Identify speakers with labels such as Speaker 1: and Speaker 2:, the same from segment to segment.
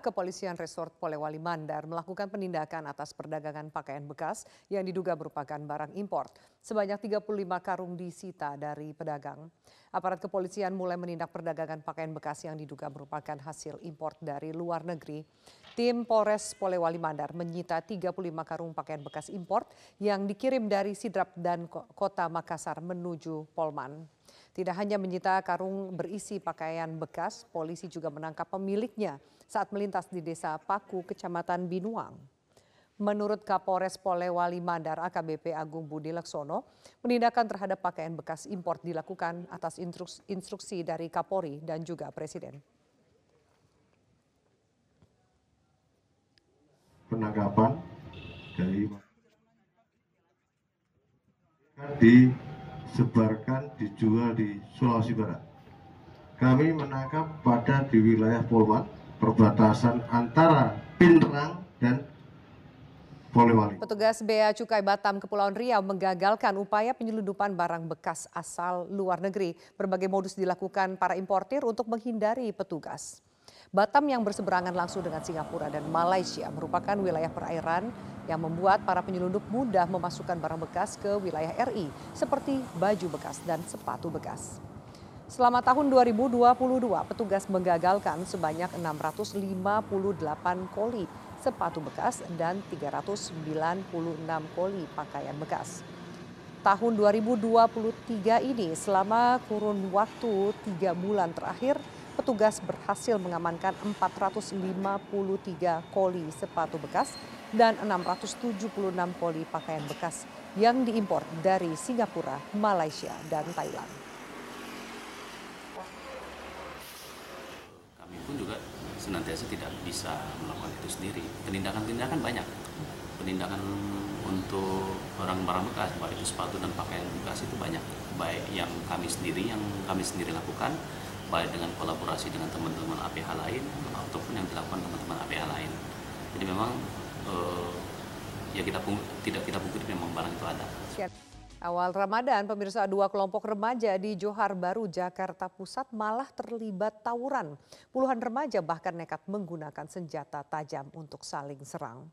Speaker 1: Kepolisian Resort Polewali Mandar melakukan penindakan atas perdagangan pakaian bekas yang diduga merupakan barang impor. Sebanyak 35 karung disita dari pedagang. Aparat kepolisian mulai menindak perdagangan pakaian bekas yang diduga merupakan hasil impor dari luar negeri. Tim Polres Polewali Mandar menyita 35 karung pakaian bekas impor yang dikirim dari Sidrap dan Kota Makassar menuju Polman. Tidak hanya menyita karung berisi pakaian bekas, polisi juga menangkap pemiliknya saat melintas di desa Paku, Kecamatan Binuang. Menurut Kapolres Polewali Mandar AKBP Agung Budi Laksono, penindakan terhadap pakaian bekas impor dilakukan atas instruksi dari Kapolri dan juga Presiden.
Speaker 2: Penangkapan dari di disebarkan dijual di Sulawesi Barat. Kami menangkap pada di wilayah Polwan, perbatasan antara Pinrang dan Polewali.
Speaker 1: Petugas Bea Cukai Batam Kepulauan Riau menggagalkan upaya penyelundupan barang bekas asal luar negeri. Berbagai modus dilakukan para importir untuk menghindari petugas. Batam yang berseberangan langsung dengan Singapura dan Malaysia merupakan wilayah perairan yang membuat para penyelundup mudah memasukkan barang bekas ke wilayah RI seperti baju bekas dan sepatu bekas. Selama tahun 2022, petugas menggagalkan sebanyak 658 koli sepatu bekas dan 396 koli pakaian bekas. Tahun 2023 ini selama kurun waktu tiga bulan terakhir, petugas berhasil mengamankan 453 koli sepatu bekas dan 676 koli pakaian bekas yang diimpor dari Singapura, Malaysia, dan Thailand.
Speaker 3: Kami pun juga senantiasa tidak bisa melakukan itu sendiri. Penindakan-penindakan banyak. Penindakan untuk orang barang bekas, baik itu sepatu dan pakaian bekas itu banyak. Baik yang kami sendiri, yang kami sendiri lakukan, baik dengan kolaborasi dengan teman-teman APH lain ataupun yang dilakukan teman-teman APH lain. Jadi memang eh, ya kita tidak kita pungkiri memang barang itu ada.
Speaker 1: Awal Ramadan, pemirsa dua kelompok remaja di Johar Baru, Jakarta Pusat malah terlibat tawuran. Puluhan remaja bahkan nekat menggunakan senjata tajam untuk saling serang.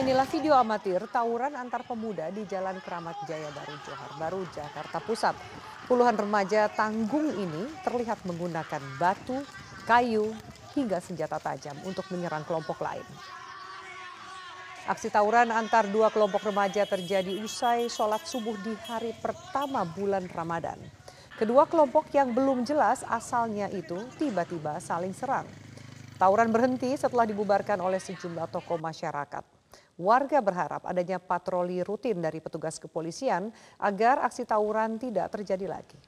Speaker 1: Inilah video amatir tawuran antar pemuda di Jalan Keramat Jaya Baru Johar Baru, Jakarta Pusat. Puluhan remaja tanggung ini terlihat menggunakan batu, kayu, hingga senjata tajam untuk menyerang kelompok lain. Aksi tawuran antar dua kelompok remaja terjadi usai sholat subuh di hari pertama bulan Ramadan. Kedua kelompok yang belum jelas asalnya itu tiba-tiba saling serang. Tawuran berhenti setelah dibubarkan oleh sejumlah tokoh masyarakat. Warga berharap adanya patroli rutin dari petugas kepolisian agar aksi tawuran tidak terjadi lagi.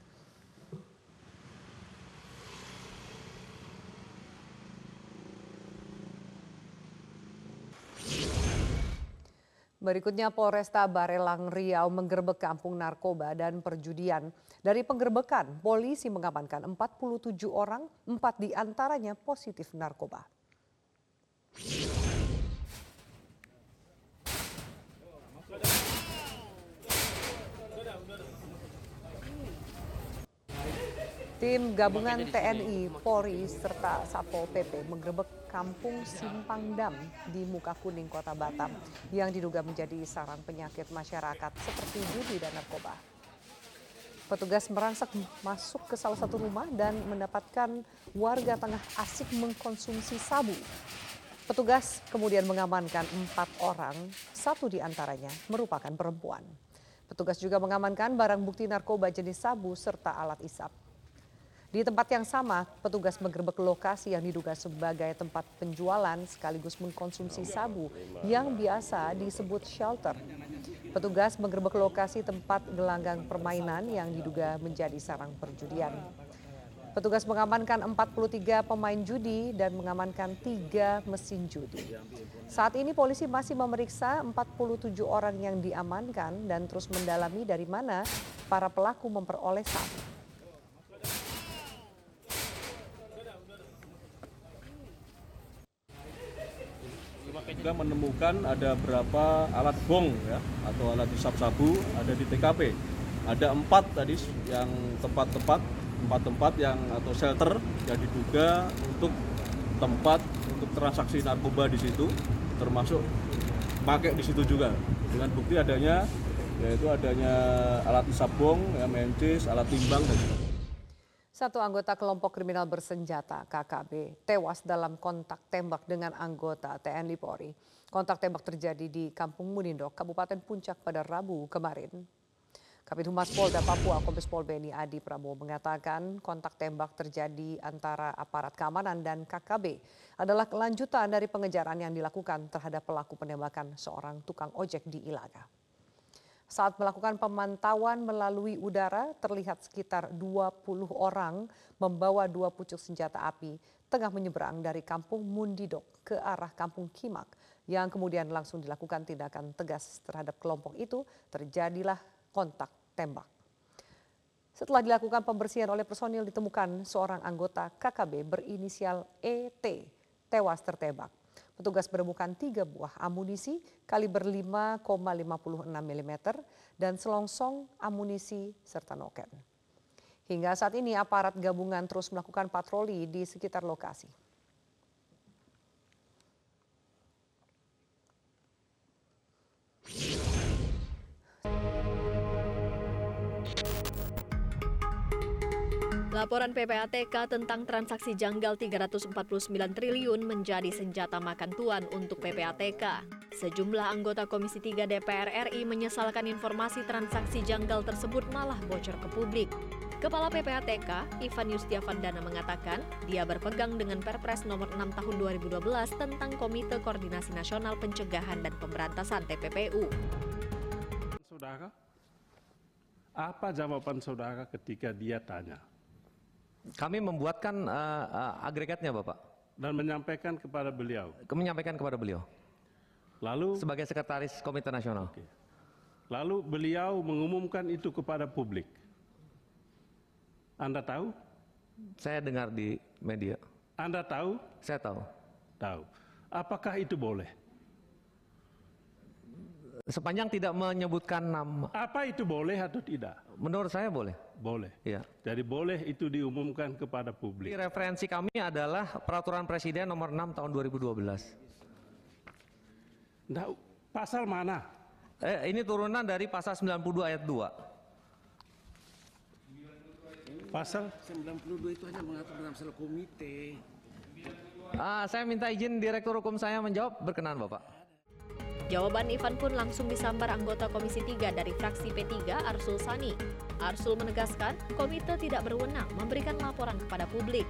Speaker 1: Berikutnya Polresta Barelang Riau menggerbek kampung narkoba dan perjudian. Dari penggerbekan, polisi mengamankan 47 orang, empat di antaranya positif narkoba. Tim gabungan TNI, Polri, serta Satpol PP menggerebek kampung Simpang Dam di Muka Kuning, Kota Batam yang diduga menjadi sarang penyakit masyarakat seperti judi dan narkoba. Petugas merangsek masuk ke salah satu rumah dan mendapatkan warga tengah asik mengkonsumsi sabu. Petugas kemudian mengamankan empat orang, satu di antaranya merupakan perempuan. Petugas juga mengamankan barang bukti narkoba jenis sabu serta alat isap. Di tempat yang sama, petugas menggerbek lokasi yang diduga sebagai tempat penjualan sekaligus mengkonsumsi sabu yang biasa disebut shelter. Petugas menggerbek lokasi tempat gelanggang permainan yang diduga menjadi sarang perjudian. Petugas mengamankan 43 pemain judi dan mengamankan tiga mesin judi. Saat ini polisi masih memeriksa 47 orang yang diamankan dan terus mendalami dari mana para pelaku memperoleh sabu.
Speaker 4: Juga menemukan ada berapa alat bong ya atau alat hisap sabu ada di TKP. Ada empat tadi yang tempat-tempat tempat-tempat yang atau shelter yang diduga untuk tempat untuk transaksi narkoba di situ termasuk pakai di situ juga dengan bukti adanya yaitu adanya alat hisap bong, ya, mencis, alat timbang dan sebagainya.
Speaker 1: Satu anggota kelompok kriminal bersenjata KKB tewas dalam kontak tembak dengan anggota TNI Polri. Kontak tembak terjadi di Kampung Munindok, Kabupaten Puncak pada Rabu kemarin. Kabit Humas Polda Papua Kombes Pol Beni Adi Prabowo mengatakan kontak tembak terjadi antara aparat keamanan dan KKB adalah kelanjutan dari pengejaran yang dilakukan terhadap pelaku penembakan seorang tukang ojek di Ilaga. Saat melakukan pemantauan melalui udara, terlihat sekitar 20 orang membawa dua pucuk senjata api tengah menyeberang dari kampung Mundidok ke arah kampung Kimak yang kemudian langsung dilakukan tindakan tegas terhadap kelompok itu, terjadilah kontak tembak. Setelah dilakukan pembersihan oleh personil ditemukan seorang anggota KKB berinisial ET tewas tertembak. Petugas menemukan tiga buah amunisi kaliber 5,56 mm dan selongsong amunisi serta noken. Hingga saat ini aparat gabungan terus melakukan patroli di sekitar lokasi.
Speaker 5: Laporan PPATK tentang transaksi janggal 349 triliun menjadi senjata makan tuan untuk PPATK. Sejumlah anggota Komisi 3 DPR RI menyesalkan informasi transaksi janggal tersebut malah bocor ke publik. Kepala PPATK, Ivan Yustiavandana mengatakan, dia berpegang dengan Perpres nomor 6 tahun 2012 tentang Komite Koordinasi Nasional Pencegahan dan Pemberantasan TPPU.
Speaker 6: Saudara, apa jawaban saudara ketika dia tanya?
Speaker 7: Kami membuatkan uh, uh, agregatnya, Bapak.
Speaker 6: Dan menyampaikan kepada beliau.
Speaker 7: Menyampaikan kepada beliau.
Speaker 6: Lalu
Speaker 7: sebagai sekretaris Komite Nasional.
Speaker 6: Okay. Lalu beliau mengumumkan itu kepada publik. Anda tahu?
Speaker 7: Saya dengar di media.
Speaker 6: Anda tahu?
Speaker 7: Saya tahu.
Speaker 6: Tahu. Apakah itu boleh?
Speaker 7: Sepanjang tidak menyebutkan nama.
Speaker 6: Apa itu boleh atau tidak?
Speaker 7: Menurut saya boleh.
Speaker 6: Boleh.
Speaker 7: Iya.
Speaker 6: Jadi boleh itu diumumkan kepada publik.
Speaker 7: Di referensi kami adalah peraturan presiden nomor 6 tahun 2012.
Speaker 6: Nah, pasal mana?
Speaker 7: Eh, ini turunan dari pasal 92 ayat 2.
Speaker 6: Pasal
Speaker 8: 92 itu hanya mengatur dalam masalah komite.
Speaker 7: Ah, saya minta izin Direktur Hukum saya menjawab, berkenan Bapak.
Speaker 5: Jawaban Ivan pun langsung disambar anggota Komisi 3 dari fraksi P3 Arsul Sani. Arsul menegaskan komite tidak berwenang memberikan laporan kepada publik.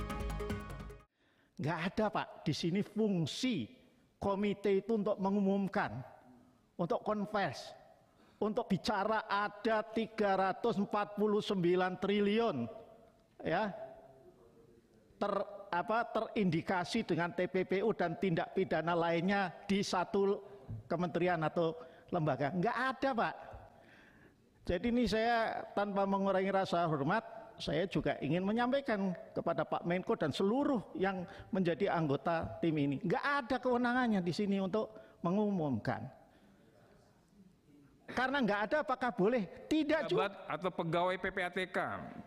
Speaker 9: Nggak ada Pak, di sini fungsi komite itu untuk mengumumkan, untuk confess, untuk bicara ada 349 triliun ya ter apa terindikasi dengan TPPU dan tindak pidana lainnya di satu kementerian atau lembaga. Enggak ada, Pak. Jadi ini saya tanpa mengurangi rasa hormat, saya juga ingin menyampaikan kepada Pak Menko dan seluruh yang menjadi anggota tim ini. Enggak ada kewenangannya di sini untuk mengumumkan. Karena enggak ada apakah boleh? Tidak juga.
Speaker 10: atau pegawai PPATK,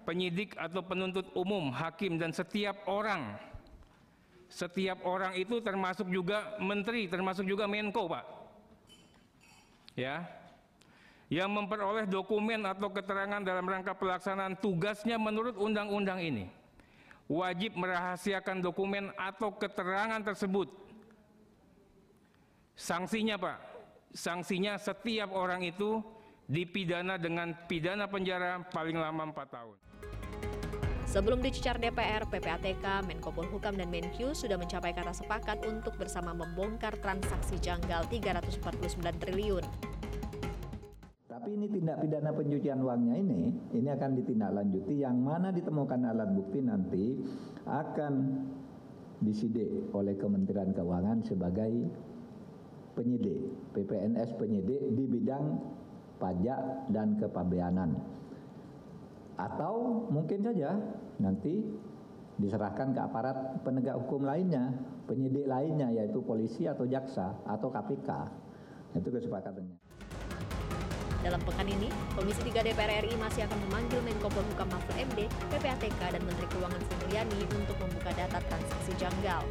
Speaker 10: penyidik atau penuntut umum, hakim dan setiap orang setiap orang itu termasuk juga menteri, termasuk juga Menko, Pak. Ya. Yang memperoleh dokumen atau keterangan dalam rangka pelaksanaan tugasnya menurut undang-undang ini wajib merahasiakan dokumen atau keterangan tersebut. Sanksinya, Pak, sanksinya setiap orang itu dipidana dengan pidana penjara paling lama 4 tahun.
Speaker 5: Sebelum dicecar DPR, PPATK, Menko Polhukam, dan Menkyu sudah mencapai kata sepakat untuk bersama membongkar transaksi janggal 349 triliun.
Speaker 11: Tindak pidana pencucian uangnya ini, ini akan ditindaklanjuti yang mana ditemukan alat bukti nanti akan disidik oleh Kementerian Keuangan sebagai penyidik, PPNS penyidik di bidang pajak dan kepabeanan. Atau mungkin saja nanti diserahkan ke aparat penegak hukum lainnya, penyidik lainnya yaitu polisi atau jaksa atau KPK. Itu kesepakatannya.
Speaker 5: Dalam pekan ini, Komisi 3 DPR RI masih akan memanggil Menko Polhukam Mahfud MD, PPATK, dan Menteri Keuangan Sri Mulyani untuk membuka data transaksi janggal.